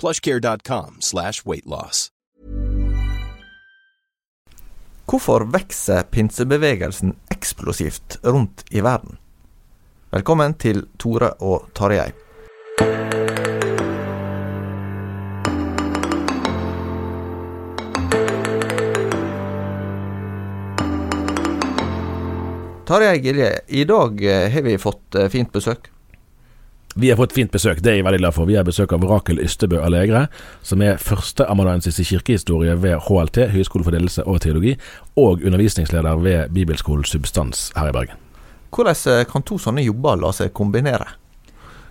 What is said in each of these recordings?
plushcare.com slash weightloss. Hvorfor vokser pinsebevegelsen eksplosivt rundt i verden? Velkommen til Tore og Tarjei. Tarjei Gilje, i dag eh, har vi fått eh, fint besøk. Vi har fått fint besøk, det er jeg veldig glad for. Vi har besøk av Rakel Ystebø Allegre, som er førsteamanuensis i kirkehistorie ved HLT, Høgskole for ledelse og teologi, og undervisningsleder ved Bibelskolen Substans her i Bergen. Hvordan eh, kan to sånne jobber la seg kombinere?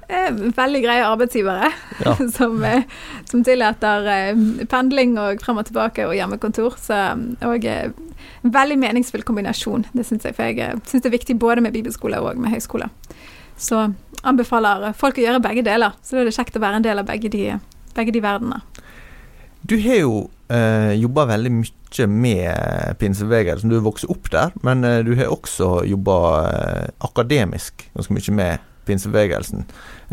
Eh, veldig greie arbeidsgivere Ja. som, eh, som tillater pendling og frem og tilbake og hjemmekontor. Så, og veldig meningsfull kombinasjon, det syns jeg. For jeg syns det er viktig både med bibelskole og med høyskole. Så anbefaler folk å gjøre begge deler. Så da er det kjekt å være en del av begge de, begge de verdenene. Du har jo eh, jobba veldig mye med pinsebevegelsen. Du har vokst opp der, men eh, du har også jobba eh, akademisk ganske mye med pinsebevegelsen.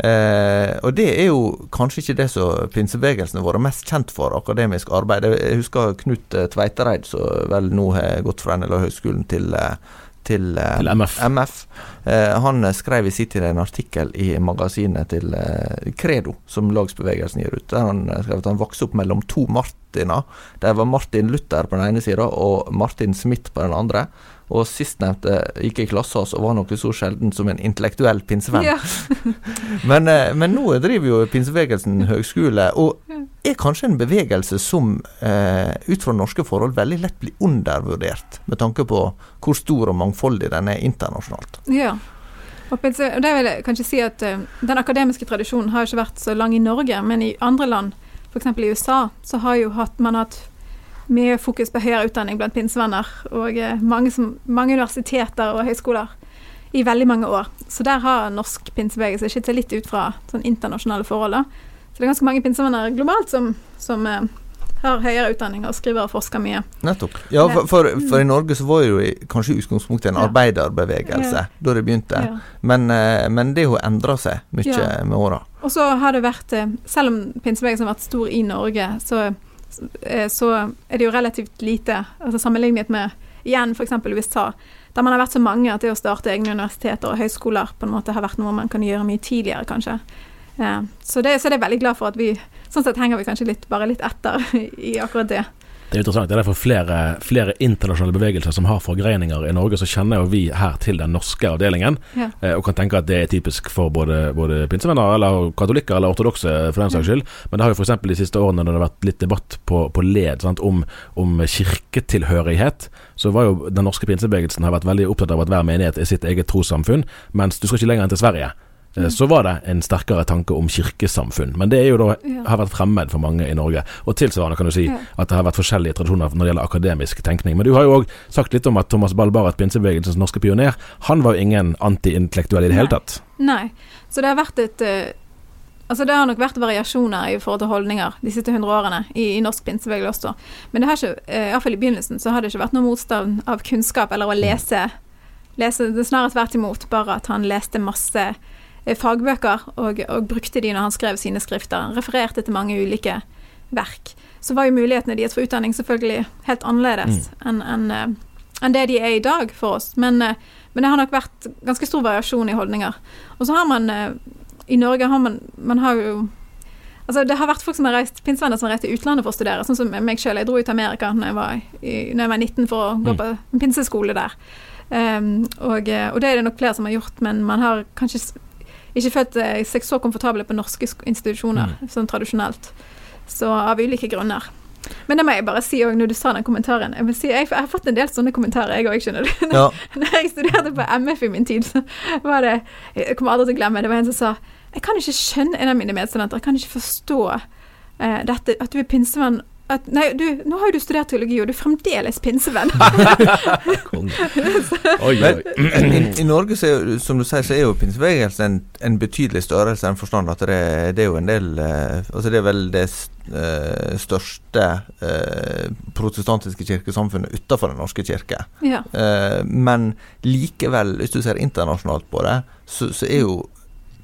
Eh, og det er jo kanskje ikke det som pinsebevegelsen har vært mest kjent for, akademisk arbeid. Jeg husker Knut eh, Tveitereid, som vel nå har gått fra NLA-høgskolen til eh, til, eh, Til MF. Eh, han skrev i sin tid en artikkel i magasinet til eh, Credo, som lagsbevegelsen gir ut, der han skrev at han vokste opp mellom to Martiner. Der var Martin Luther på den ene sida og Martin Smith på den andre. Og sistnevnte gikk i klasse hos og var noe så sjelden som en intellektuell pinsevenn. Ja. Men, eh, men nå driver jo pinsebevegelsen høgskole, og er kanskje en bevegelse som eh, ut fra norske forhold veldig lett blir undervurdert, med tanke på hvor stor og mangfoldig den er internasjonalt. Ja. Og det vil jeg kanskje si at eh, Den akademiske tradisjonen har ikke vært så lang i Norge, men i andre land, f.eks. i USA, så har jo hatt, man hatt mye fokus på høyere utdanning blant pinsevenner, og eh, mange, som, mange universiteter og høyskoler i veldig mange år. Så der har norsk pinsebevegelse skilt seg litt ut fra sånn internasjonale forhold. da. Så det er ganske mange pinsevenner globalt som, som eh, har høyere utdanning og skriver og forsker mye. Nettopp. Ja, for, for, for i Norge så var det jo kanskje utgangspunktet en arbeiderbevegelse Ja. da det begynte, Ja. men, eh, men det har endra seg mye med åra. Og så har det vært, selv om pinsebevegelsen har vært stor i Norge, så, så er det jo relativt lite, altså sammenlignet med igjen f.eks. USA, der man har vært så mange at det å starte egne universiteter og høyskoler på en måte har vært noe man kan gjøre mye tidligere, kanskje. Eh, Så det, så det er jeg veldig glad for at vi Sånn sett henger vi kanskje litt, bare litt etter i akkurat det. Det er interessant. Det er derfor flere, flere internasjonale bevegelser som har forgreininger i Norge. Så kjenner jo vi her til den norske avdelingen, Ja. eh, og kan tenke at det er typisk for både, både pinsevenner eller katolikker eller ortodokse, for den saks skyld. Men det har jo f.eks. de siste årene når det har vært litt debatt på, på led sant, om, om kirketilhørighet, så var jo den norske pinsebevegelsen har vært veldig opptatt av at hver menighet er sitt eget trossamfunn, mens du skal ikke lenger enn til Sverige. Eh, Så var det en sterkere tanke om kirkesamfunn, men det er jo da Ja. har vært fremmed for mange i Norge. Og tilsvarende kan du si Ja. at det har vært forskjellige tradisjoner når det gjelder akademisk tenkning. Men du har jo òg sagt litt om at Thomas Ballbarat, pinsebevegelsens norske pioner, han var jo ingen antiintellektuell i det hele tatt. Nei. Så det har vært et eh, Altså Det har nok vært variasjoner i forhold til holdninger de siste hundre årene i, i norsk pinsebevegelse også. Men det har ikke, eh, iallfall i begynnelsen, så har det ikke vært noe motstand av kunnskap eller å lese. lese det er Snarere tvert imot, bare at han leste masse fagbøker og, og brukte de når han skrev sine skrifter. Refererte til mange ulike verk. Så var jo mulighetene deres for utdanning selvfølgelig helt annerledes enn enn, en, en det de er i dag for oss. Men, eh, men det har nok vært ganske stor variasjon i holdninger. Og så har man eh, I Norge har man Man har jo Altså, det har vært folk som har reist, pinsevenner som har reist til utlandet for å studere, sånn som meg sjøl. Jeg dro ut til Amerika når jeg var, når jeg var 19 for å gå Mm. på en pinseskole der. Um, og, eh, og det er det nok flere som har gjort, men man har kanskje ikke følt eh, seg så komfortable på norske institusjoner institusjoner sånn tradisjonelt. Så av ulike grunner. Men det må jeg bare si òg, når du sa den kommentaren. Jeg, si, jeg, jeg har fått en del sånne kommentarer, jeg òg, skjønner du. Ja. Når jeg studerte på MF i min tid, så var det Jeg kommer aldri til å glemme det. var en som sa Jeg kan ikke skjønne En av mine medstudenter Jeg kan ikke forstå eh, dette At du er pinsevenn at, Nei, du, nå har jo du studert teologi, og du er fremdeles pinsevenn. Men i, i Norge, så er, som du sier, så er jo pinsebevegelsen en, en betydelig størrelse. i den forstand at det, det er jo en del eh, Altså det er vel det eh, største eh, protestantiske kirkesamfunnet utenfor Den norske kirke. ja. Eh, men likevel, hvis du ser internasjonalt på det, så, så er jo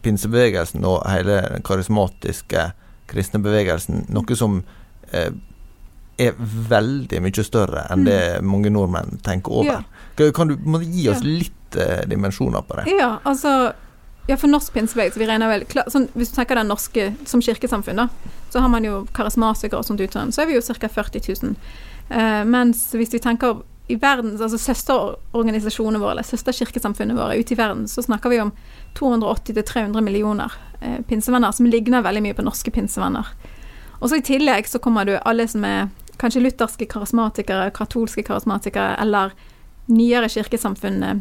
pinsebevegelsen og hele den karismatiske kristne bevegelsen noe som eh, er veldig mye større enn det mange nordmenn tenker over. Ja. Kan- du må gi oss litt uh, dimensjoner på det? Ja, altså ja, for norsk pinsebevegelse, vi regner vel klar, sånn, Hvis du tenker den norske som kirkesamfunn, da, så har man jo karismatikere og sånt utdannet, så er vi jo ca. 40 000. Uh, mens hvis vi tenker i verden, altså søsterorganisasjonene våre, eller søsterkirkesamfunnet våre ute i verden, så snakker vi om 280-300 millioner eh, pinsevenner, som ligner veldig mye på norske pinsevenner. Og så i tillegg så kommer du alle som er kanskje lutherske karismatikere, katolske karismatikere, eller nyere kirkesamfunn. eh,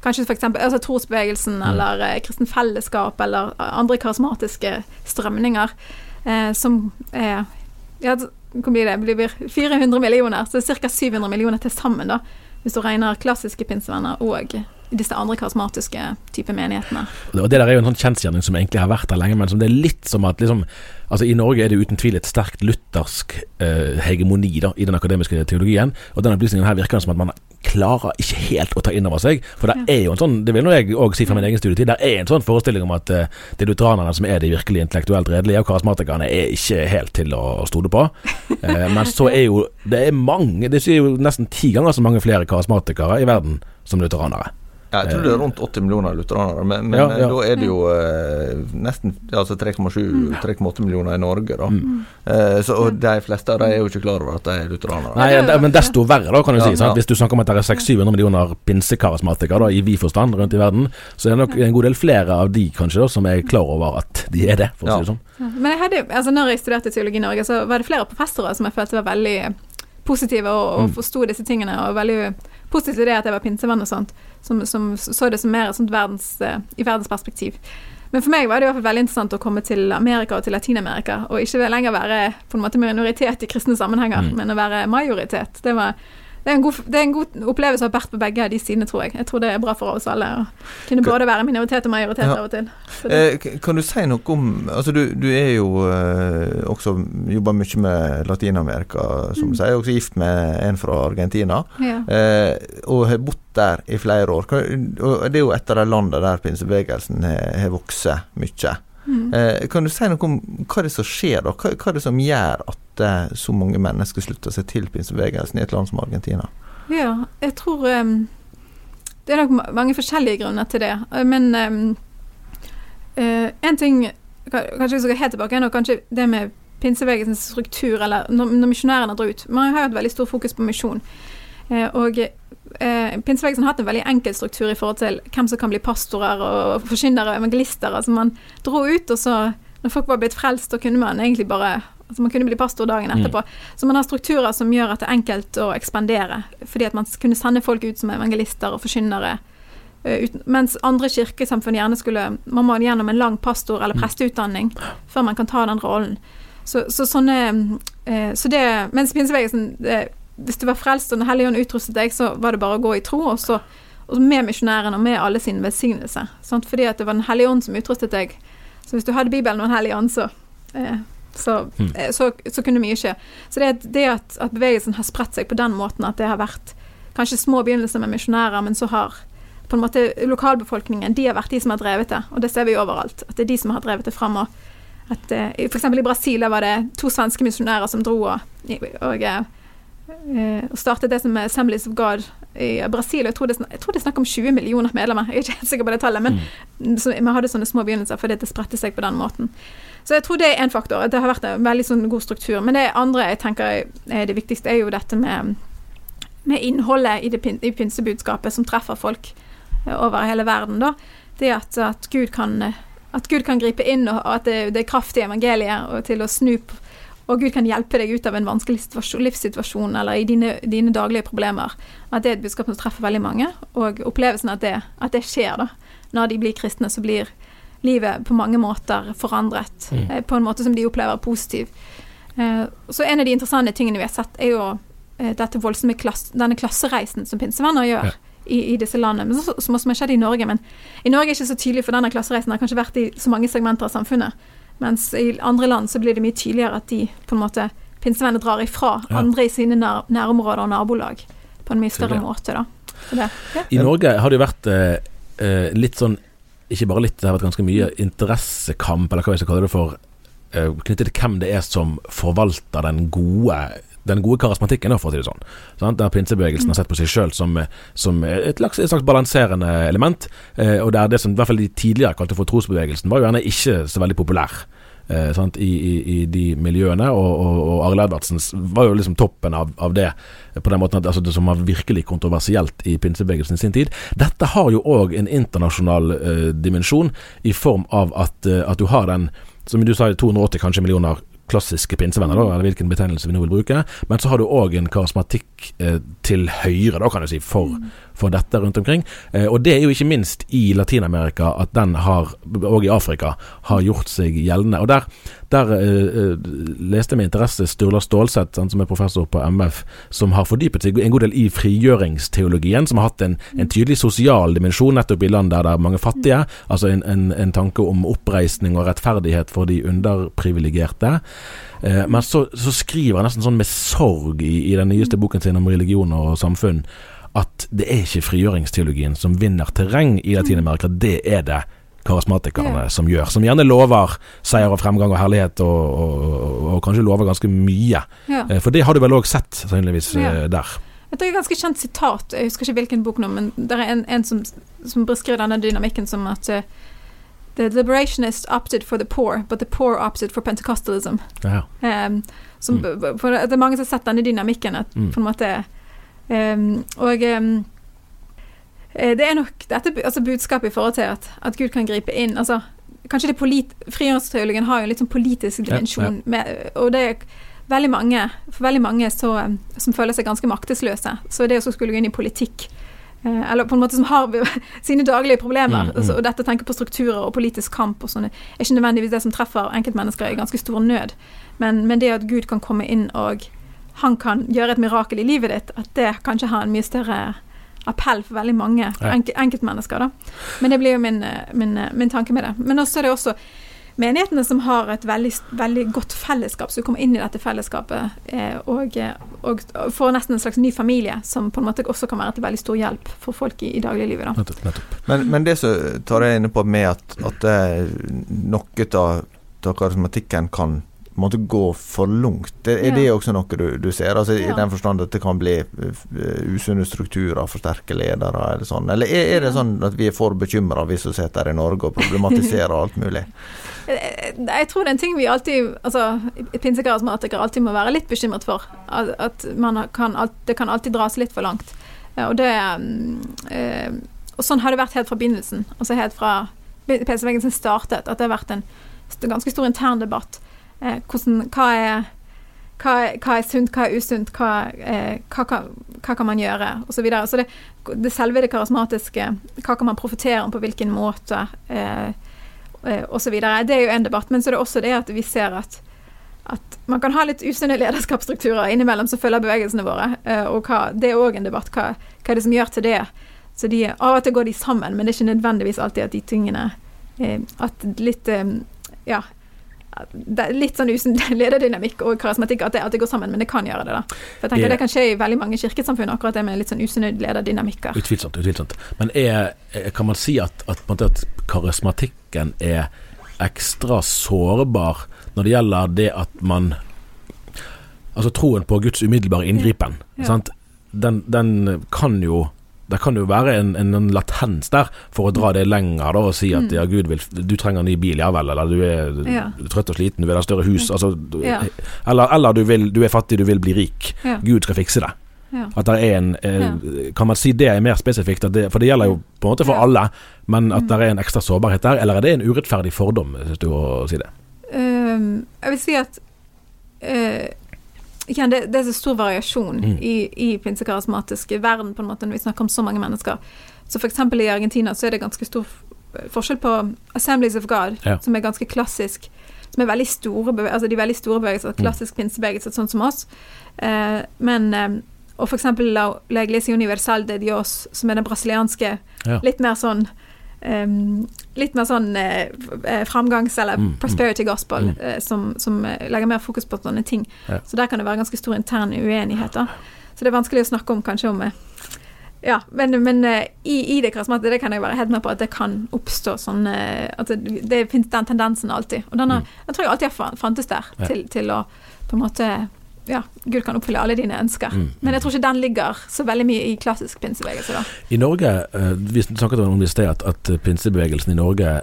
Kanskje f.eks. Altså trosbevegelsen eller eh, kristen fellesskap eller andre karismatiske strømninger eh, som er Ja, hvor blir det? Det blir 400 millioner, så ca. 700 millioner til sammen, da. Hvis du regner klassiske pinsevenner og disse andre karismatiske type menighetene. Og det der er jo en sånn kjensgjerning som egentlig har vært der lenge, men som det er litt som at liksom Altså I Norge er det uten tvil et sterkt luthersk eh, hegemoni da i den akademiske teologien. Og den opplysningen her virker som at man klarer ikke helt å ta inn over seg. For det er jo en sånn, det vil nå jeg òg si fra min egen studietid, det er en sånn forestilling om at eh, det er lutheranerne som er de virkelig intellektuelt redelige, og karismatikerne er ikke helt til å stole på. Eh, men så er jo det er mange, det er jo nesten ti ganger så mange flere karismatikere i verden som lutheranere. Ja, jeg tror det er rundt 80 millioner lutheranere, men, men Ja, ja. da er det jo eh, nesten altså 3,7-3,8 millioner i Norge. da. Eh, så, og de fleste av dem er jo ikke klar over at de er lutheranere. Nei, Ja, det men desto verre, da, kan du Ja, si. Sant? ja. Hvis du snakker om at det er 600-700 millioner pinsekarismatikere da, i vid forstand rundt i verden, så er det nok en god del flere av de kanskje da, som er klar over at de er det, for å si det Ja. sånn. Men jeg hadde, altså når jeg studerte teologi i Norge, så var det flere professorer som jeg følte var veldig positive og, og forsto disse tingene, og veldig positive til det at jeg var pinsevenn og sånt, som, som så det som mer verdens, eh, i verdensperspektiv. Men for meg var det i hvert fall veldig interessant å komme til Amerika og til Latin-Amerika, og ikke lenger være på en måte minoritet i kristne sammenhenger, men å være majoritet. Det var det er, en god, det er en god opplevelse å ha vært på begge de sidene, tror jeg. Jeg tror det er bra for oss alle å kunne både være minoritet og majoritet Ja. av og til. Eh, kan du si noe om Altså, du, du er jo eh, også jobber mye med Latin-Amerika, som du sier. Også gift med en fra Argentina. ja. Eh, og har bodd der i flere år. Og det er jo et av de landene der pinsebevegelsen har har vokst mye. Mm. Eh, kan du si noe om hva det er som skjer da? Hva, hva er det som gjør at eh, så mange mennesker slutter seg til pinsebevegelsen i et land som Argentina? Ja, jeg tror um, Det er nok mange forskjellige grunner til det. Eh, Men um, uh, en ting Kanskje vi skal helt tilbake er kanskje det med pinsebevegelsens struktur, eller når, når misjonærene drar ut. Man har jo et veldig stort fokus på misjon. Uh, og eh, pinsebevegelsen har hatt en veldig enkel struktur i forhold til hvem som kan bli pastorer og forkynnere og evangelister. Altså man dro ut, og så når folk var blitt frelst, da kunne man egentlig bare Altså man kunne bli pastor dagen etterpå. Så man har strukturer som gjør at det er enkelt å ekspandere. Fordi at man kunne sende folk ut som evangelister og forkynnere. eh, uten- mens andre kirkesamfunn gjerne skulle Man må gjennom en lang pastor- eller presteutdanning før man kan ta den rollen. Så, så sånne eh, Så det Mens pinsebevegelsen Hvis du var frelst og Den hellige ånd utrustet deg, så var det bare å gå i tro, og så og med misjonæren og med alle sin velsignelse. Sant? Fordi at det var Den hellige ånd som utrustet deg. Så hvis du hadde Bibelen og Den hellige ånd, så, eh, så, Mm. så, så kunne mye skje. Så det, det at, at bevegelsen har spredt seg på den måten at det har vært kanskje små begynnelser med misjonærer, men så har på en måte lokalbefolkningen de har vært de som har drevet det, og det ser vi overalt. At det er de som har drevet det fram. at eh, i- For eksempel i Brasil var det to svenske misjonærer som dro og, og, eh, og startet det som er Assemblies of God i Brasil. Jeg tror det, jeg tror det er snakk om 20 millioner medlemmer. Jeg er ikke helt sikker på det tallet, men så, vi hadde sånne små begynnelser fordi det spredte seg på den måten. Så jeg tror det er en faktor. at Det har vært en veldig sånn god struktur. Men det andre jeg tenker er det viktigste, er jo dette med, med innholdet i, det, i pinsebudskapet som treffer folk eh, over hele verden. da. Det at, at, Gud, kan, eh, at Gud kan gripe inn, og at det, det er kraft i evangeliet og til å snu p- og Gud kan hjelpe deg ut av en vanskelig livssituasjon eller i dine, dine daglige problemer. At det er et budskap som treffer veldig mange. Og opplevelsen at det, at det skjer, da. Når de blir kristne, så blir livet på mange måter forandret. Mm. eh, På en måte som de opplever positiv. Eh, Så en av de interessante tingene vi har sett, er jo eh, dette voldsomme klass, denne klassereisen som pinsevenner gjør. Ja. I, i disse landene, som også har skjedd i Norge. Men i Norge er det ikke så tydelig, for denne klassereisen har kanskje vært i så mange segmenter av samfunnet. Mens i andre land så blir det mye tydeligere at de på en måte pinsevennene drar ifra Ja. andre i sine nær, nærområder og nabolag på en mye større Tydelig. måte. da. Det, ja. I Norge har det jo vært eh, eh, litt sånn Ikke bare litt, det har vært ganske mye interessekamp, eller hva jeg skal kalle det for, eh, knyttet til hvem det er som forvalter den gode den gode karismatikken, for å si det sånn. sånn? Der pinsebevegelsen har sett på seg sjøl som, som et, slags, et slags balanserende element. Eh, og der det som i hvert fall de tidligere kalte for trosbevegelsen, var jo gjerne ikke så veldig populær. Eh? I, i, I de miljøene, og, og, og Arild Edvardsen var jo liksom toppen av, av det. På den måten at altså, Det som var virkelig kontroversielt i pinsebevegelsen i sin tid. Dette har jo òg en internasjonal eh, dimensjon, i form av at, eh, at du har den, som du sa, 280 kanskje millioner klassiske pinsevenner, da, eller hvilken betegnelse vi nå vil bruke. Men så har du òg en karismatikk eh, til høyre, da, kan du si, for, for dette rundt omkring. Eh, og det er jo ikke minst i Latin-Amerika at den har, og i Afrika, har gjort seg gjeldende. Og der, der eh, leste jeg med interesse Sturla Stålseth, som er professor på MF, som har fordypet seg en god del i frigjøringsteologien, som har hatt en, en tydelig sosial dimensjon nettopp i land der det er mange fattige. Altså en, en, en tanke om oppreisning og rettferdighet for de underprivilegerte. Eh, men så, så skriver han nesten sånn med sorg i, i den nyeste boken sin om religion og samfunn at det er ikke frigjøringsteologien som vinner terreng i Latin-Amerika, det er det karismatikerne Ja. som gjør. Som gjerne lover seier og fremgang og herlighet, og, og, og, og kanskje lover ganske mye. Ja. Eh, For det har du vel òg sett, sannsynligvis, Ja. Det er Et ganske kjent sitat, jeg husker ikke hvilken bok nå, men det er en, en som, som beskriver denne dynamikken som at uh, The liberationists opted for the poor, but the poor opted for Pentecostalism. Um, som, for det er mange som har sett denne dynamikken. At, Mm. på en måte um, Og um, eh, det er nok dette altså budskapet i forhold til at, at Gud kan gripe inn. altså Kanskje det polit, Frigjøringsteologien har jo en litt sånn politisk dimensjon. Med, og det er veldig mange, for veldig mange så, um, som føler seg ganske maktesløse. Så det å skulle gå inn i politikk eh, eller på en måte som har sine daglige problemer, Mm, mm. altså, og dette tenker på strukturer og politisk kamp og sånne, er ikke nødvendigvis det som treffer enkeltmennesker i ganske stor nød. Men, men det at Gud kan komme inn og han kan gjøre et mirakel i livet ditt, at det kanskje har en mye større appell for veldig mange Ja. enk enkeltmennesker. da. Men det blir jo min, eh, min, eh, min tanke med det. Men også er det også menighetene som har et veldig, veldig godt fellesskap, som kommer inn i dette fellesskapet eh, og, og, og får nesten en slags ny familie, som på en måte også kan være til veldig stor hjelp for folk i, i dagliglivet. da. Men, men det som tar jeg inne på med at, at det, noe av av karismatikken kan på en måte gå for langt. Er Ja. det også noe du, du ser? Altså I Ja. den forstand at det kan bli uh, usunne strukturer for sterke ledere eller sånn? Eller er, er det sånn at vi er for bekymra vi sitter her i Norge og problematiserer alt mulig? Eh, Jeg tror det er en ting vi alltid altså, Pinsekarismatikere alltid må være litt bekymret for. At, kan, det kan alltid dras litt for langt. Eh, Og det mm, eh, Og sånn har det vært helt fra begynnelsen. Altså helt fra PC-bevegelsen startet. At det har vært en ganske stor intern debatt. Eh, hvordan, hva er hva hva er sunt, hva er usunt, hva, eh, hva, hva kan man gjøre, osv. Så, videre. så det, det selve det karismatiske, hva kan man profetere om på hvilken måte, eh, eh, osv. Det er jo en debatt. Men så er det også det at vi ser at, at man kan ha litt usunne lederskapsstrukturer innimellom som følger bevegelsene våre. og hva, det er òg en debatt. Hva, hva er det som gjør til det? Så de, Av og til går de sammen, men det er ikke nødvendigvis alltid at de tingene At litt, ja. Det litt sånn usen lederdynamikk og karismatikk at det, at det går sammen, men det kan gjøre det. da. For jeg tenker det, Det kan skje i veldig mange kirkesamfunn, akkurat det med litt sånn usunne lederdynamikker. Utvilsomt. utvilsomt. Men er, kan man si at, at, at karismatikken er ekstra sårbar når det gjelder det at man Altså troen på Guds umiddelbare inngripen. Ja. Sant? Den, den kan jo det kan jo være en, en, en latens der for å dra det lenger da, og si at Mm. ja, Gud vil, du trenger en ny bil, ja vel, eller du er, Ja. trøtt og sliten, du vil ha større hus. Altså, du, Ja. Eller, eller du, vil, du er fattig, du vil bli rik. Gud skal fikse det. Ja. At det er en eh, Kan man si det er mer spesifikt? Det, for det gjelder jo på en måte for alle, men at Mm. det er en ekstra sårbarhet der? Eller er det en urettferdig fordom, syns du å si det? Um, jeg vil si at eh, igjen, det, det er så stor variasjon Mm. i, i pinsekarismatiske verden, på en måte, når vi snakker om så mange mennesker. Så eksempel i Argentina så er det ganske stor forskjell på Assemblies of God, Ja. som er ganske klassisk, som er veldig store altså de veldig store bevegelser, klassisk pinsebevegelse, sånn som oss. Eh, men eh, og eksempel La, La Iglesia Universal de Dios, som er den brasilianske, Ja. litt mer sånn em, litt mer sånn eh, eh, framgangs- eller Mm, mm. prosperity gospel, Mm. eh, som, som eh, legger mer fokus på sånne ting. Ja. Så der kan det være ganske stor intern uenighet. da. Så det er vanskelig å snakke om kanskje om eh, Ja, men, men i, i det karismatiske det kan jeg være helt med på at det kan oppstå sånn At det, det finnes den tendensen alltid. Og den, har, Mm. den tror jeg alltid har fantes der, Ja. til, til å på en måte Ja, Gud kan oppfylle alle dine ønsker. Mm. Men jeg tror ikke den ligger så veldig mye i klassisk pinsebevegelse, da. I Norge, eh, vi snakket om det i sted, at, at pinsebevegelsen i Norge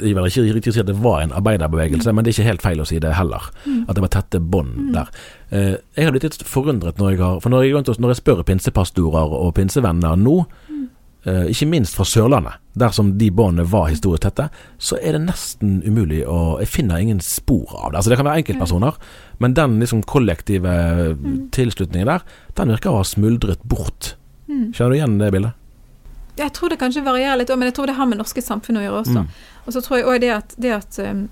Jeg vil ikke riktig si at det var en arbeiderbevegelse, men det er ikke helt feil å si det heller. Mm. At det var tette bånd der. Eh, jeg har blitt litt forundret når jeg har For når jeg, når jeg spør pinsepastorer og pinsevenner nå, eh, ikke minst fra Sørlandet, der som de båndene var historisk tette, så er det nesten umulig å Jeg finner ingen spor av det. Altså Det kan være enkeltpersoner, men den liksom kollektive tilslutningen der, den virker å ha smuldret bort. Mm. Kjenner du igjen det bildet? Jeg tror det kanskje varierer litt, også, men jeg tror det har med norske samfunn å gjøre også. Mm. Og så tror jeg òg det at, det at, um,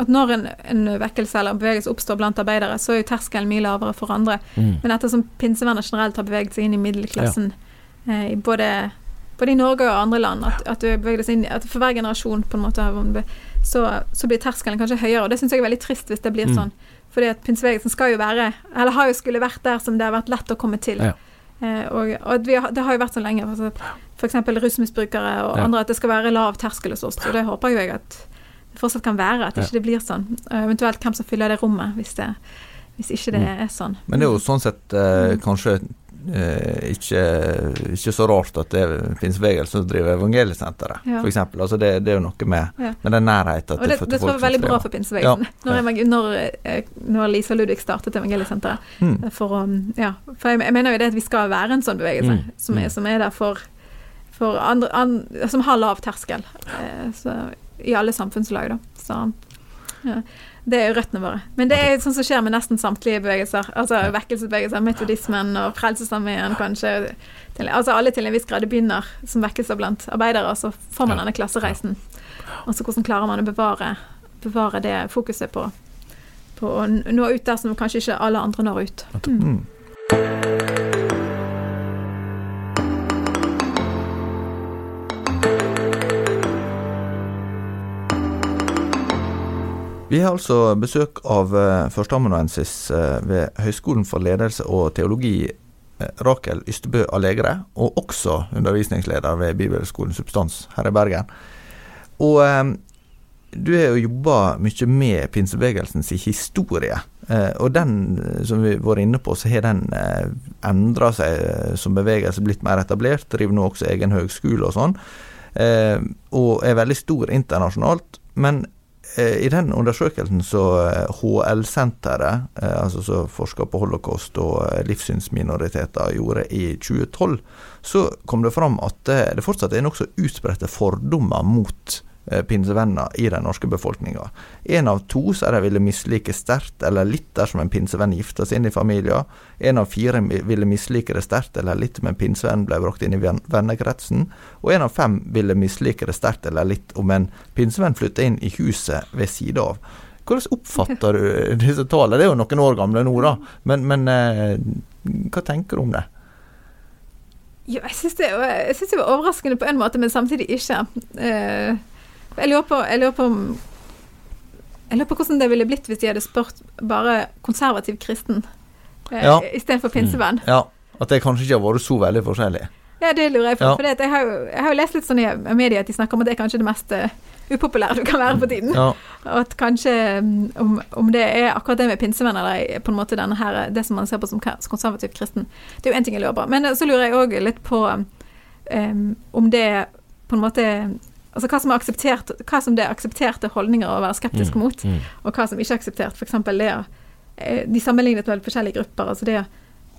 at når en, en vekkelse eller bevegelse oppstår blant arbeidere, så er jo terskelen mye lavere for andre. Mm. Men ettersom pinsevenner generelt har beveget seg inn i middelklassen, eh, i både, både i Norge og andre land, at, at, du inn, at for hver generasjon på en måte så, så blir terskelen kanskje høyere. Og det syns jeg er veldig trist hvis det blir Mm. sånn. Fordi at pinsebevegelsen skal jo være, eller har jo skulle vært der som det har vært lett å komme til. Ja. Eh, og og vi har, det har jo vært så lenge. Altså, F.eks. rusmisbrukere og Ja. andre, at det skal være lav terskel hos oss. Og det håper jo jeg at det fortsatt kan være, at Ja. ikke det blir sånn. Og eventuelt hvem som fyller det rommet, hvis, det, hvis ikke det Mm. er sånn. Men det er jo sånn sett eh, kanskje eh, ikke, ikke så rart at det er pinsebevegelsen som driver evangeliesenteret, Ja. eksempel. Altså det, det er jo noe med, Ja. med den nærheten Og det, det tror jeg er veldig bra for pinsebevegelsen. Ja. Når, når, eh, når Lisa Ludvig startet Evangeliesenteret. Mm. For, å, ja, for jeg, jeg mener jo det at vi skal være en sånn bevegelse Mm. som, er, Mm. som er der for, for andre, an, Som har lav terskel. Eh, så, I alle samfunnslag, da. Så ja, det er røttene våre. Men det er sånn som skjer med nesten samtlige bevegelser. Altså vekkelsesbevegelser, metodismen og Frelsesarmeen kanskje. Altså alle til en viss grad. Det begynner som vekkelser blant arbeidere, og så får man denne klassereisen. Og så hvordan klarer man å bevare, bevare det fokuset på, på å nå ut der som kanskje ikke alle andre når ut. Mm. Vi har altså besøk av uh, førsteamanuensis eh, ved Høgskolen for ledelse og teologi, eh, Rakel Ystebø Allegre, og også undervisningsleder ved Bibelskolen Substans her i Bergen. Og eh, du har jo jobba mye med pinsebevegelsens historie. Eh, og den, eh, som vi var inne på, så har den eh, endra seg eh, som bevegelse, blitt mer etablert. Driver nå også egen høgskole og sånn. Eh, og er veldig stor internasjonalt. Men eh, i den undersøkelsen så eh, HL-senteret, eh, altså som forsker på holocaust og eh, livssynsminoriteter, gjorde i 2012, så kom det fram at eh, det fortsatt er nokså utbredte fordommer mot eh, pinsevenner i den norske befolkninga. Én av to sier de ville mislike sterkt eller litt dersom en pinsevenn gifta seg inn i familien. Én av fire ville mislike det sterkt eller litt om en pinsevenn ble brakt inn i vennekretsen. Og én av fem ville mislike det sterkt eller litt om en pinsevenn flytta inn i huset ved sida av. Hvordan oppfatter du disse tallene? Det er jo noen år gamle nå, da. Men, men eh, hva tenker du om det? Jo, jeg syns det, det var overraskende på en måte, men samtidig ikke. Eh, jeg lurer på, jeg lurer på Jeg lurer på hvordan det ville blitt hvis de hadde spurt bare konservativ kristen eh, Ja. istedenfor pinsevenn. Ja. At det kanskje ikke har vært så veldig forskjellig. Ja, det lurer jeg på. Ja. For jeg, har jeg har jo lest litt sånn i media at de snakker om at det er kanskje det mest eh, upopulære du kan være på tiden. Ja. Og at kanskje mm, om, om det er akkurat det med pinsevenn eller på en måte denne her, det som man ser på som konservativ kristen. Det er jo én ting jeg lurer på. Men eh, så lurer jeg òg litt på um, om det på en måte Altså hva som er akseptert Hva som det er aksepterte holdninger å være skeptisk Mm, mot, mm. og hva som ikke er akseptert. Eksempel det å eh, De sammenlignet med forskjellige grupper. altså det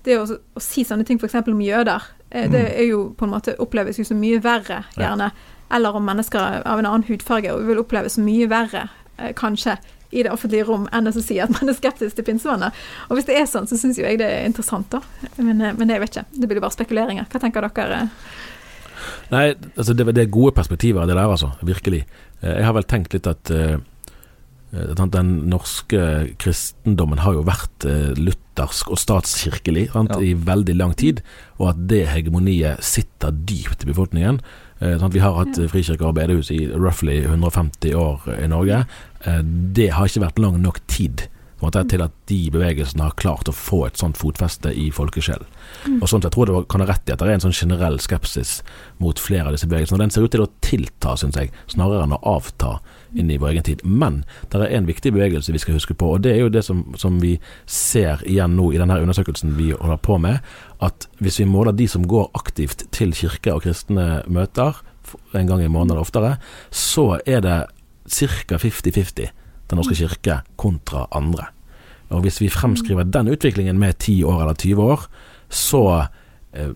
det å, å si sånne ting f.eks. om jøder, eh, det Mm. er jo på en måte oppleves jo så mye verre, gjerne. Eller om mennesker av en annen hudfarge og vil oppleves så mye verre, eh, kanskje, i det offentlige rom enn å si at man er skeptisk til pinsevannet. Og hvis det er sånn, så syns jo jeg det er interessant, da. Men, men jeg vet ikke. Det blir jo bare spekuleringer. Hva tenker dere? Nei, altså det, det er gode perspektiver, det der, altså. Virkelig. Eh, Jeg har vel tenkt litt at eh, eh, den norske kristendommen har jo vært luthersk og statskirkelig sant, Ja. i veldig lang tid, og at det hegemoniet sitter dypt i befolkningen. Sant, vi har hatt Ja. frikirker og bedehus i roughly 150 år i Norge. Det har ikke vært lang nok tid måte, til at de bevegelsene har klart å få et sånt fotfeste i folkesjelen. Og sånn sett tror jeg det var- kan ha rett i at det er en sånn generell skepsis mot flere av disse bevegelsene. Og den ser ut til å tilta, syns jeg, snarere enn å avta inn i vår egen tid. Men det er en viktig bevegelse vi skal huske på, og det er jo det som, som vi ser igjen nå i denne undersøkelsen vi holder på med, at hvis vi måler de som går aktivt til kirke og kristne møter en gang i måneden eller oftere, så er det ca. 50-50 Den norske kirke kontra andre. Og hvis vi fremskriver den utviklingen med 10 år eller 20 år, så eh,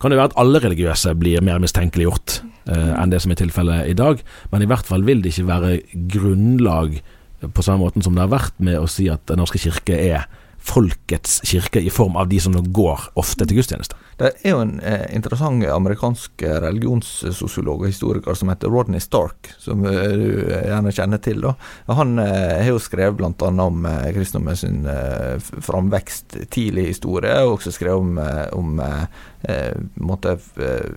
kan det være at alle religiøse blir mer mistenkeliggjort eh, enn det som er tilfellet i dag. Men i hvert fall vil det ikke være grunnlag på samme måten som det har vært med å si at Den norske kirke er folkets kirke i form av de som nå går ofte til gudstjeneste. Det er jo en eh, interessant amerikansk eh, religionssosiolog og historiker som heter Rodney Stark, som eh, du gjerne kjenner til. da. Han eh, har jo skrevet bl.a. om eh, kristendommen sin eh, framvekst tidlig historie, og også skrevet om, eh, om eh, eh, måte, eh,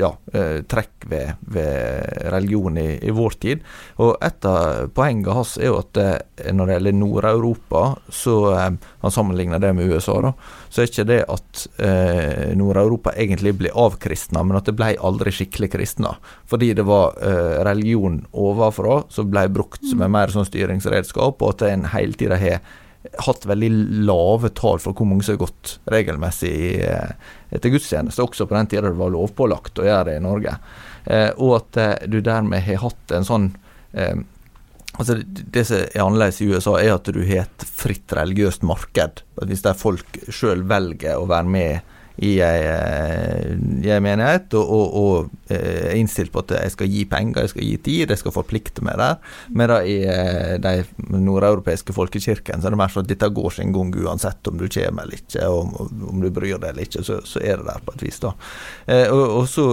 ja, eh, trekk ved, ved religion i, i vår tid. Og et av poengene hans er jo at eh, når det gjelder Nord-Europa, så eh, Han sammenligner det med USA, da. Så er ikke det at eh, Nord-Europa egentlig ble avkristna, men at det ble aldri skikkelig kristna. Fordi det var eh, religion ovenfra som ble brukt som en mer sånn styringsredskap, og at en hele tida har hatt veldig lave tall for hvor mange som har gått regelmessig eh, til gudstjeneste, også på den tida det var lovpålagt å gjøre det i Norge. Eh, og at eh, du dermed har hatt en sånn Altså det, som er annerledes i USA, er at du har et fritt religiøst marked. Hvis der folk sjøl velger å være med i ei, eh, menighet og, og, og eh, er innstilt på at jeg skal gi penger, jeg skal gi tid, jeg skal forplikte meg der. da i eh, de nordeuropeiske folkekirkene så er det mer sånn at dette går sin gang uansett om du kommer eller ikke, om, om du bryr deg eller ikke, så, så er det der på et vis. da. Og, og så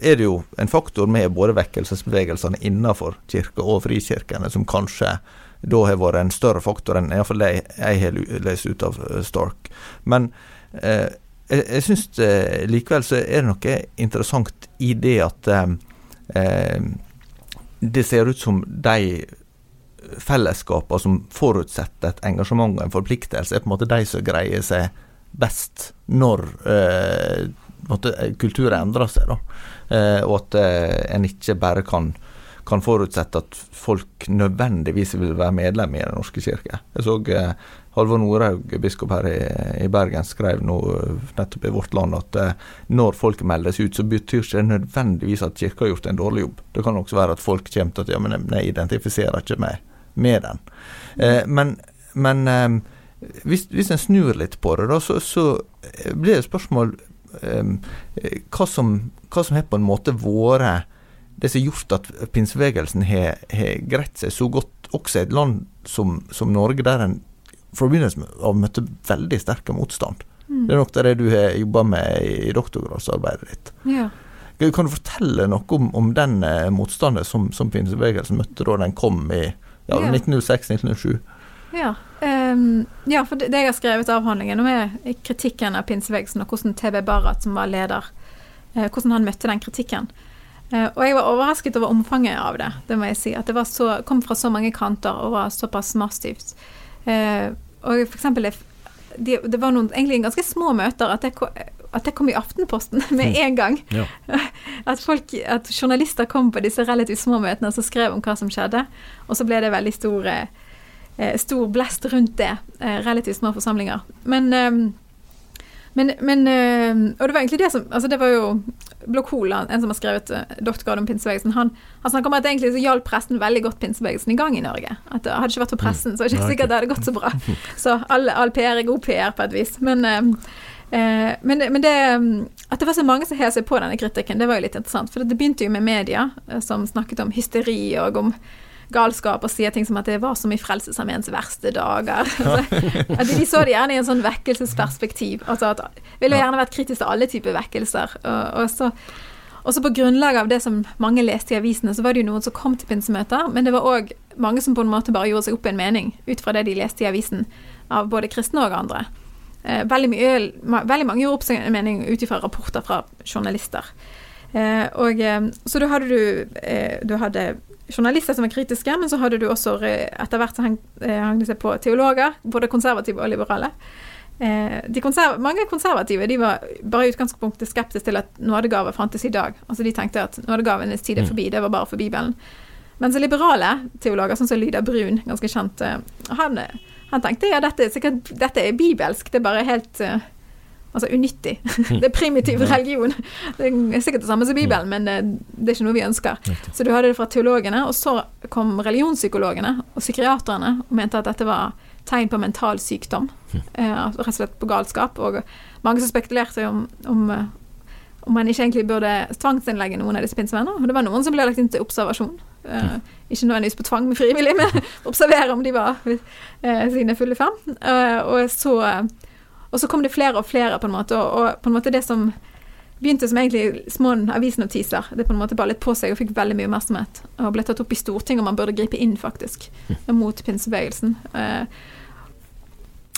er det jo en faktor med både vekkelsesbevegelsene innenfor kirka og frikirkene som kanskje da har vært en større faktor enn iallfall det jeg har lest ut av Stark. Men eh, jeg, jeg syns eh, likevel så er det noe interessant i det at eh, eh, det ser ut som de fellesskapene som forutsetter et engasjement og en forpliktelse, er på en måte de som greier seg best når eh, måte, kulturen endrer seg. da. Eh, og at eh, en ikke bare kan, kan forutsette at folk nødvendigvis vil være medlem i Den norske kirke. Jeg så eh, Halvor Norhaug, biskop her i, Bergen, skrev nå eh, nettopp i Vårt Land at eh, når folk meldes ut, så betyr ikke det nødvendigvis at kirka har gjort en dårlig jobb. Det kan også være at folk kommer til at ja, men jeg, identifiserer ikke meg med den. Men men hvis, hvis en snur litt på det, da, så, så blir det spørsmål hva, som, hva som har på en måte vært det som har gjort at pinsebevegelsen har, har greit seg så godt, også i et land som, som Norge, der en fra begynnelsen av møtte veldig sterk motstand. Mm. Det er nok det du har jobba med i doktorgradsarbeidet ditt. Ja. Kan du fortelle noe om, om den eh, motstanden som, som pinsebevegelsen møtte da den kom i ja, Ja. 1906-1907? Ja, Um, ja, for det, det jeg har skrevet avhandlingen om, er kritikken av pinsebevegelsen, og hvordan TB Barrat, som var leder, eh, hvordan han møtte den kritikken. Eh, og jeg var overrasket over omfanget av det, det må jeg si. At det var så, kom fra så mange kanter og var såpass massivt. Eh, og for eksempel det, det var noen egentlig ganske små møter. At jeg at det kom i Aftenposten med en gang. Ja. At, folk, at journalister kom på disse relativt små møtene og så skrev om hva som skjedde. Og så ble det veldig stor, eh, stor blest rundt det. Eh, relativt små forsamlinger. Men eh, men, men Og det var egentlig det som Altså, det var jo Blokol, han- en som har skrevet uh, doktorgrad om pinsebevegelsen, han, han snakker om at egentlig så hjalp pressen veldig godt pinsebevegelsen i gang i Norge. At det hadde ikke vært for pressen, så er det ikke ok. sikkert det hadde gått så bra. Så all, all PR er god PR på et vis. Men, eh, eh, men, men det mm, At det var så mange som hev seg på denne kritikken, det var jo litt interessant. For det begynte jo med media, eh, som snakket om hysteri og om galskap og sier ting som at det var som i Frelsesarmeens verste dager. Altså, de så det gjerne i en sånn vekkelsesperspektiv. Altså at ville gjerne vært kritisk til alle typer vekkelser. Og, og så og så på grunnlag av det som mange leste i avisene, så var det jo noen som kom til pinsemøter, men det var òg mange som på en måte bare gjorde seg opp en mening ut fra det de leste i avisen, av både kristne og andre. Eh, veldig, mye, veldig mange gjorde opp seg en mening ut ifra rapporter fra journalister. Eh, og eh, Så da hadde du, eh, du hadde journalister som var kritiske, men så hadde du også etter hvert så eh, hang det seg på teologer, både konservative og liberale. Eh, de konserv mange konservative de var bare i utgangspunktet skeptiske til at nådegave fantes i dag. Altså De tenkte at nådegavenes tid er forbi, det var bare for Bibelen. Mens liberale teologer, sånn som Lyda Brun, ganske kjent, eh, han, han tenkte ja, dette, er sikkert, dette er bibelsk, det er bare helt Altså unyttig. Det er primitiv religion. Det er sikkert det samme som Bibelen, men eh, det er ikke noe vi ønsker. Så du hadde det fra teologene, og så kom religionspsykologene og psykiaterne og mente at dette var tegn på mental sykdom. Eh, rett og slett på galskap. Og mange som spekulerte om, om, eh, om man ikke egentlig burde tvangsinnlegge noen av disse pinsevenner. Og det var noen som ble lagt inn til observasjon. Eh, ikke nødvendigvis på tvang med frivillig, men observere om de var sine fulle fem. Og så og så kom det flere og flere, på en måte, og, og på en måte det som begynte som egentlig små avisnotiser, det på en måte ballet på seg og fikk veldig mye oppmerksomhet. Og ble tatt opp i Stortinget, og man burde gripe inn, faktisk, mot pinsebevegelsen. Eh,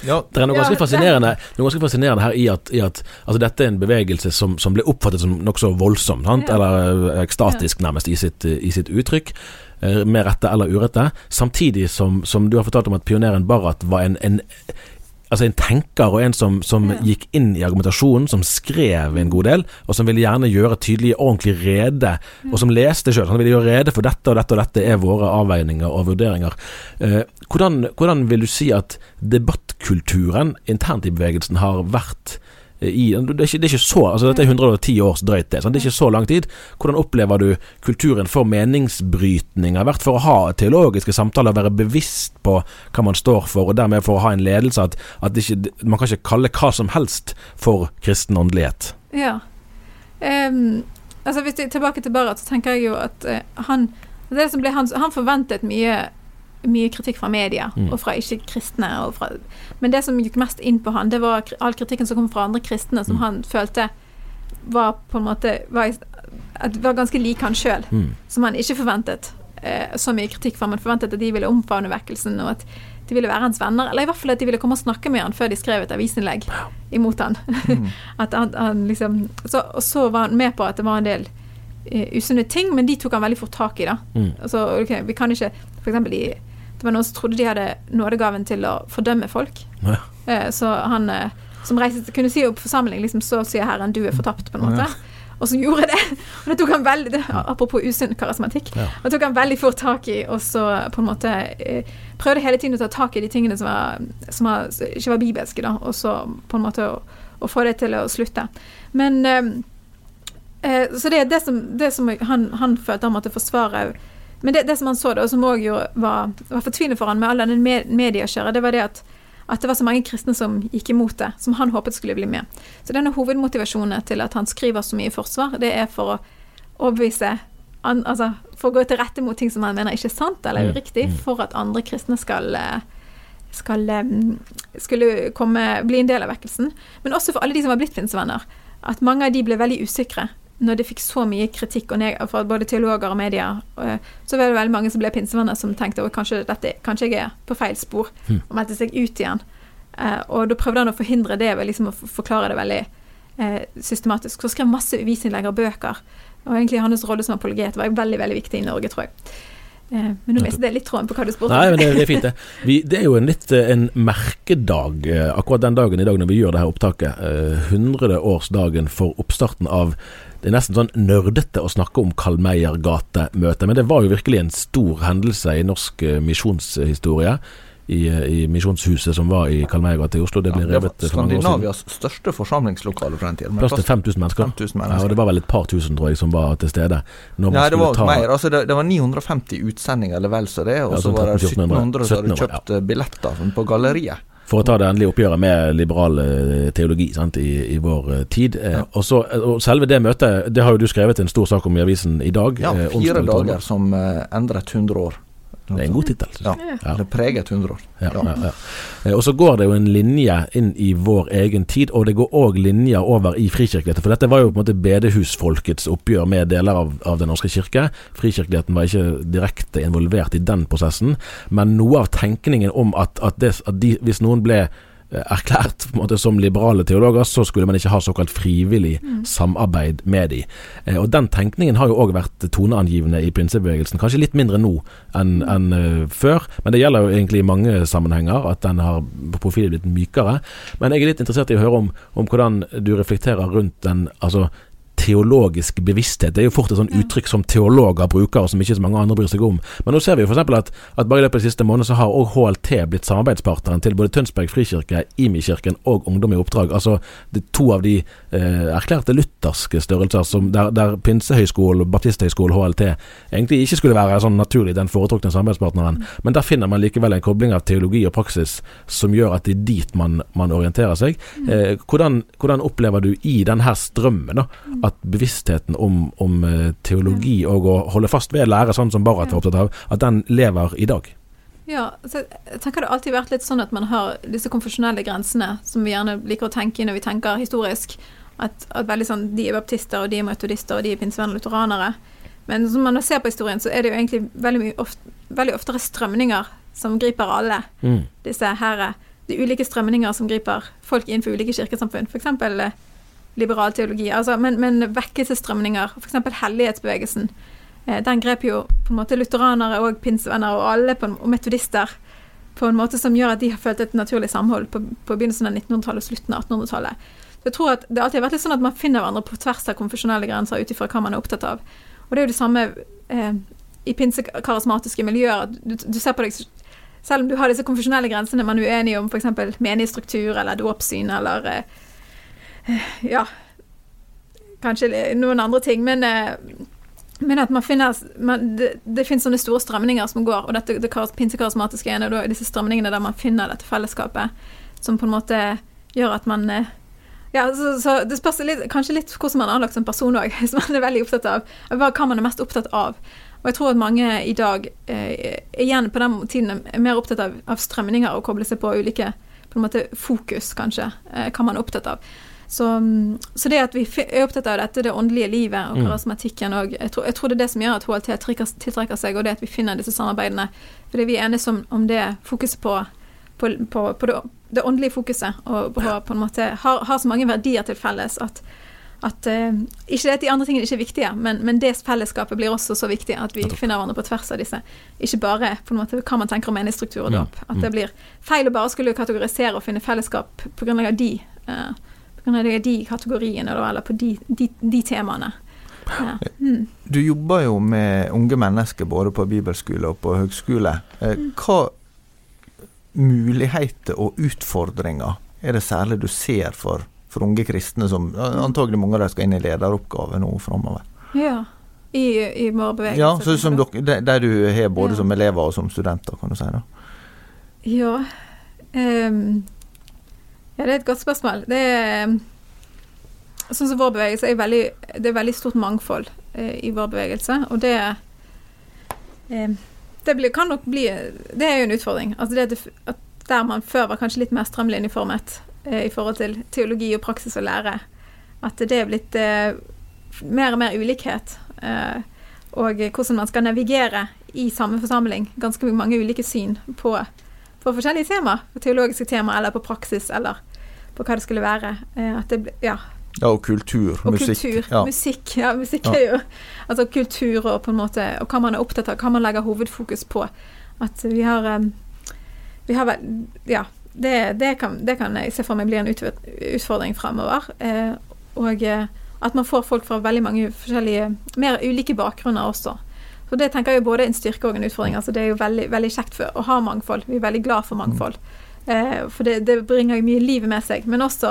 Ja, Det er noe ganske ja, fascinerende, noe ganske fascinerende her i at, i at altså dette er en bevegelse som, som ble oppfattet som nokså voldsom, sant? Ja. eller eh, ekstatisk nærmest i sitt, i sitt uttrykk. eh, Med rette eller urette. Samtidig som, som du har fortalt om at pioneren Barrat var en, en Altså en tenker og en som, som Ja. gikk inn i argumentasjonen, som skrev en god del, og som ville gjerne gjøre tydelig ordentlig rede, og som leste sjøl. Han ville gjøre rede for dette og dette og dette er våre avveininger og vurderinger. Eh, hvordan, hvordan vil du si at debattkulturen internt i bevegelsen har vært i det er, ikke, det er ikke så altså Dette er 110 års drøyt, det. Sant? Det er ikke så lang tid. Hvordan opplever du kulturen for meningsbrytning har vært for å ha teologiske samtaler, være bevisst på hva man står for, og dermed for å ha en ledelse at, at det ikke, man kan ikke kalle hva som helst for kristen åndelighet? Ja. Um, altså Hvis jeg tilbake til Barrat, så tenker jeg jo at uh, han det som ble hans, Han forventet mye, mye kritikk fra media Mm. og fra ikke-kristne. Men det som gikk mest inn på han, det var all kritikken som kom fra andre kristne, som Mm. han følte var på en måte var, var ganske lik han sjøl. Mm. Som han ikke forventet eh, så mye kritikk fra. Man forventet at de ville omfavne vekkelsen, og at de ville være hans venner. Eller i hvert fall at de ville komme og snakke med han før de skrev et avisinnlegg imot han. at han, han liksom så, Og så var han med på at det var en del uh, usunne ting, men de tok han veldig fort tak i, da. Mm. Altså, okay, vi kan ikke For eksempel de, Det var noen som trodde de hadde nådegaven til å fordømme folk. Ja. Eh, så han eh, som reiste, kunne si opp forsamling, liksom, så sier Herren du er fortapt, på en måte. Og så gjorde det. Og det tok han veldig Apropos usunn karismatikk. Ja. Det tok han veldig fort tak i, og så på en måte eh, prøvde hele tiden å ta tak i de tingene som, var, som var, som ikke var bibelske, da, og så på en måte å, å få det til å slutte. Men eh, eh, Så det er det som, det som han, han følte han måtte forsvare. Men det, det som han så, da, som òg var, var fortvilende for han med all denne med, det var det at at det var så mange kristne som gikk imot det, som han håpet skulle bli med. Så denne hovedmotivasjonen til at han skriver så mye i forsvar, det er for å overbevise an, Altså for å gå til rette mot ting som han mener ikke er sant eller Mm, uriktig, mm. for at andre kristne skal eh, skal eh, skulle komme, bli en del av vekkelsen. Men også for alle de som var blitt pinsevenner. At mange av de ble veldig usikre når de fikk så mye kritikk fra både teologer og media. Så var det veldig mange som ble pinsevenner som tenkte at kanskje, dette, kanskje jeg er på feil spor, Mm. og meldte seg ut igjen. Eh, og da prøvde han å forhindre det ved liksom å forklare det veldig eh, systematisk. Så skrev masse avisinnlegg og bøker Og egentlig hans rolle som apologet var veldig veldig viktig i Norge, tror jeg. Eh, men nå mistet jeg litt tråden på hva du spurte Nei, men det, det er fint, det. Vi, det er jo en litt eh, en merkedag eh, akkurat den dagen i dag når vi gjør det her opptaket. Eh, 100-årsdagen for oppstarten av det er nesten sånn nerdete å snakke om Karl Meyer-gatemøtet, men det var jo virkelig en stor hendelse i norsk eh, misjonshistorie. I, eh, i Misjonshuset som var i Kalmeiergata i Oslo. Det ble Ja, det revet var år siden. Skandinavias største forsamlingslokale for den tiden. Plass til 5000 mennesker. 5000 Ja, og det var vel et par tusen, tror jeg, som var til stede. Når man det var ta- mer. Altså, det, det var 950 utsendinger eller vel så det, og Ja, så sånn var det 1700, 1700 som hadde 1700, kjøpt eh, billetter sånn, på galleriet. For å ta det endelige oppgjøret med liberal eh, teologi sant, i, i vår eh, tid. Eh, Ja. og, så, og selve det møtet, det har jo du skrevet en stor sak om i avisen i dag. Ja, fire onsdag dager som endret 100 år. Det er en god tittel. Ja. Ja. det preget 100 år. Ja, Ja. Eh, Og så går det jo en linje inn i vår egen tid, og det går òg linjer over i frikirkeligheten. For dette var jo på en måte bedehusfolkets oppgjør med deler av, av Den norske kirke. Frikirkeligheten var ikke direkte involvert i den prosessen, men noe av tenkningen om at, at, det, at de, hvis noen ble erklært på en måte som liberale teologer, så skulle man ikke ha såkalt frivillig samarbeid med de. Eh, Og Den tenkningen har jo òg vært toneangivende i prinsebevegelsen, Kanskje litt mindre nå enn en, eh, før, men det gjelder jo egentlig i mange sammenhenger at den har profilen blitt mykere. Men jeg er litt interessert i å høre om, om hvordan du reflekterer rundt den altså teologisk bevissthet. Det er jo fort et sånt uttrykk som teologer bruker, og som ikke så mange andre bryr seg om. Men nå ser vi jo f.eks. At, at bare i løpet av de siste månedene så har òg HLT blitt samarbeidspartneren til både Tønsberg frikirke, Imi-kirken og Ungdom i oppdrag. Altså det to av de eh, erklærte lutherske størrelser som, der, der Pinsehøgskolen, Baptisthøgskolen, HLT egentlig ikke skulle være sånn naturlig den foretrukne samarbeidspartneren. Men der finner man likevel en kobling av teologi og praksis som gjør at det er dit man, man orienterer seg. Eh, hvordan, hvordan opplever du i denne strømmen da, at bevisstheten om, om eh, teologi og å holde fast ved lære, sånn som Barrat var opptatt av, at den lever i dag? Ja, så jeg tenker det har alltid vært litt sånn at man har disse konfesjonelle grensene som vi gjerne liker å tenke i når vi tenker historisk. At, at veldig sånn, de er baptister, og de er metodister, og de er pinsevenner lutheranere. Men som man ser på historien, så er det jo egentlig veldig, ofte, veldig oftere strømninger som griper alle. Mm. Disse her, de ulike strømninger som griper folk innenfor ulike kirkesamfunn. F.eks. Liberal teologi. Altså, men, men vekkelsesstrømninger, f.eks. hellighetsbevegelsen. Eh, den grep jo på en måte lutheranere og pinsevenner og alle på en, og metodister på en måte som gjør at de har følt et naturlig samhold på, på begynnelsen av 1900-tallet og slutten av 1800-tallet. Så jeg tror at Det alltid har vært litt sånn at man finner hverandre på tvers av konfesjonelle grenser ut ifra hva man er opptatt av. Og det er jo det samme eh, i pinsekarismatiske miljøer. at Du, du ser på deg Selv om du har disse konfesjonelle grensene, man er uenig om f.eks. menighetsstruktur eller dåpssyn eller eh, Ja, kanskje noen andre ting, men eh, men at man finner man, det, det finnes sånne store strømninger som går, og dette, det pinsekarismatiske er en av disse strømningene der man finner dette fellesskapet, som på en måte gjør at man eh, ja, så, så Det spørs litt, kanskje litt hvordan man er anlagt som person òg, hvis man er veldig opptatt av hva kan man er mest opptatt av. Og jeg tror at mange i dag, eh, igjen på den tiden, er mer opptatt av, av strømninger og koble seg på ulike på en måte fokus, kanskje, eh, hva man er opptatt av. Så, mm, så det at vi er opptatt av dette, det åndelige livet og Mm. karismatikken og jeg, tror, jeg tror det er det som gjør at HLT tiltrekker, seg, og det at vi finner disse samarbeidene. Fordi vi er enige om, om det fokuset på, på, på, på det, det åndelige fokuset, og på, på en måte har, har så mange verdier til felles at, at eh, Ikke det at de andre tingene ikke er viktige, men, men det fellesskapet blir også så viktig at vi finner hverandre på tvers av disse. Ikke bare på en måte hva man tenker om meningsstruktur og dåp. At det blir feil å bare skulle kategorisere og finne fellesskap på grunn av de, eh, av de, de kategoriene, da, eller på de, de, de temaene. Ja. Mm. Du jobber jo med unge mennesker både på bibelskole og på høgskole. Eh, Mm. Hva muligheter og utfordringer er det særlig du ser for, for unge kristne, som antagelig mange av dem skal inn i lederoppgaver nå framover? ja. I, I vår. Ja, så som du? de der du har både Ja. som elever og som studenter, kan du si. da. Ja ehm, Ja, det er et godt spørsmål. Det er ehm, Sånn som vår bevegelse er veldig Det er veldig stort mangfold eh, i vår bevegelse, og det eh, Det blir, kan nok bli Det er jo en utfordring. Altså det, at der man før var kanskje litt mer strømlinjeformet eh, i forhold til teologi og praksis og lære, at det er blitt eh, mer og mer ulikhet. Eh, og hvordan man skal navigere i samme forsamling. Ganske mange ulike syn på på forskjellige temaer. På teologiske temaer, eller på praksis, eller på hva det skulle være. Eh, at det, ja, Ja, og kultur. Og musikk. kultur. Ja. Musikk, ja, musikk Ja. er jo Altså kultur og på en måte Og hva man er opptatt av, hva man legger hovedfokus på. At vi har Vi har vel Ja. Det, det, kan, det kan jeg se for meg blir en utfordring fremover. Eh, og eh, at man får folk fra veldig mange forskjellige Mer ulike bakgrunner også. Så det tenker jeg er både en styrke og en utfordring. Altså det er jo veldig, veldig kjekt for å ha mangfold. Vi er veldig glad for mangfold. Eh, for det, det bringer jo mye livet med seg, men også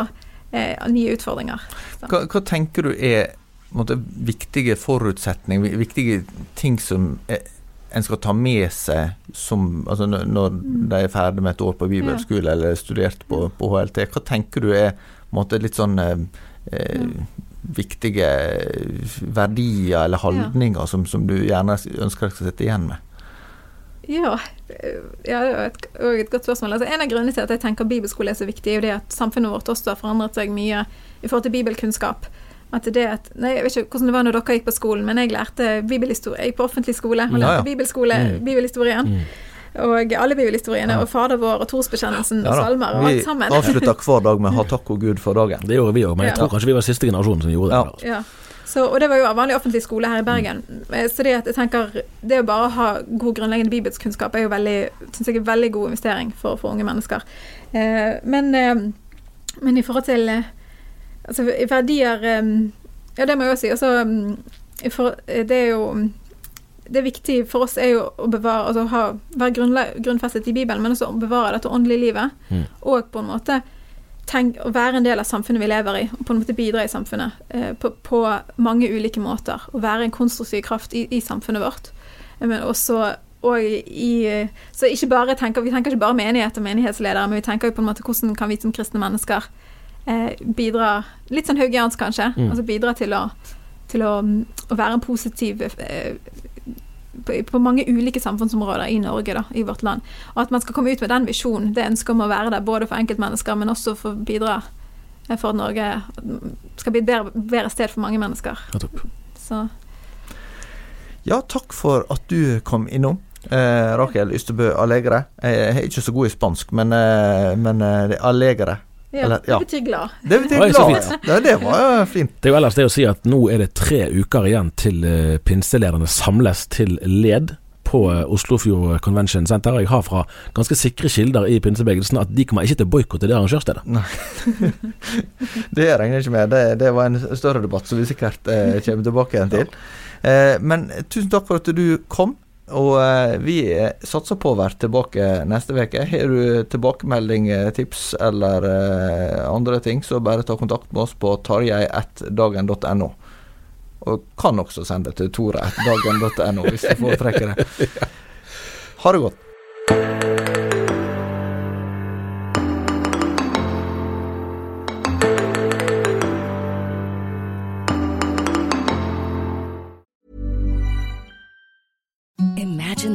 eh, nye utfordringer. Hva, hva tenker du er måtte, viktige forutsetninger, viktige ting som er, en skal ta med seg som, altså når, når de er ferdig med et år på bibelskole eller studert på, på HLT? Hva tenker du er måtte, litt sånn eh, eh, viktige verdier eller holdninger som, som du gjerne ønsker deg å sitte igjen med? Ja, eh, ja det var et, et godt spørsmål. Altså, en av grunnene til at jeg tenker bibelskole er så viktig, er jo det at samfunnet vårt også har forandret seg mye i forhold til bibelkunnskap. At det at, nei, jeg vet ikke hvordan det var når dere gikk på skolen, men jeg lærte bibelhistorie. På offentlig skole og lærte ja. bibelskole, Mm. bibelhistorien. Og alle bibelhistoriene, og Fader vår og Trosbekjennelsen og salmer og alt sammen. Vi avslutter hver dag med 'ha takk og Gud for dagen'. Det gjorde vi òg, men jeg Ja. tror kanskje vi var siste generasjonen som gjorde det. Ja. altså. Ja. Så, og det var jo av vanlig offentlig skole her i Bergen. Eh, Så det at jeg tenker Det å bare ha god grunnleggende bibelskunnskap er jo veldig synes jeg er veldig god investering for, for unge mennesker. Eh, men, eh, men i forhold til eh, Altså verdier eh, Ja, det må jeg også si. Altså, mm, for, eh, det er jo det viktige for oss er jo å bevare, altså ha, være grunnfestet i Bibelen, men også å bevare dette åndelige livet. Mm. Og på en måte tenk, å være en del av samfunnet vi lever i, og på en måte bidra i samfunnet eh, på, på mange ulike måter. Å være en konstruktiv kraft i, i samfunnet vårt. Men også og i, så ikke bare tenker, Vi tenker ikke bare menighet og menighetsledere, men vi tenker jo på en måte hvordan kan vi som kristne mennesker eh, bidra Litt sånn haugiansk, kanskje. Mm. altså Bidra til å, til å, mm, å være en positiv eh, på, på mange ulike samfunnsområder i Norge, da, i vårt land. Og at man skal komme ut med den visjonen, det ønsket om å være der både for enkeltmennesker, men også for å bidra for at Norge skal bli et bedre, bedre sted for mange mennesker. Så Ja, takk for at du kom innom. Eh, Rakel Ystebø Allegre. Jeg er ikke så god i spansk, men, eh, men eh, det er Allegre. Ja, Eller- ja. det betyr glad. Det betyr Oi, glad. Ja, det var jo fint. Det er jo ellers det å si at nå er det tre uker igjen til eh, pinselederne samles til led på eh, Oslofjord Convention Center. Jeg har fra ganske sikre kilder i pinsebevegelsen at de kommer ikke til å boikotte det arrangørstedet. Det regner jeg ikke med. Det, det var en større debatt som vi sikkert eh, kommer tilbake igjen til. Eh, men tusen takk for at du kom. Og eh, vi eh, satser på å være tilbake neste uke. Har du tilbakemelding, eh, tips eller andre ting, så bare ta kontakt med oss på tarjei1dagen.no. Og kan også sende til tore1dagen.no hvis du foretrekker det. Ha det godt.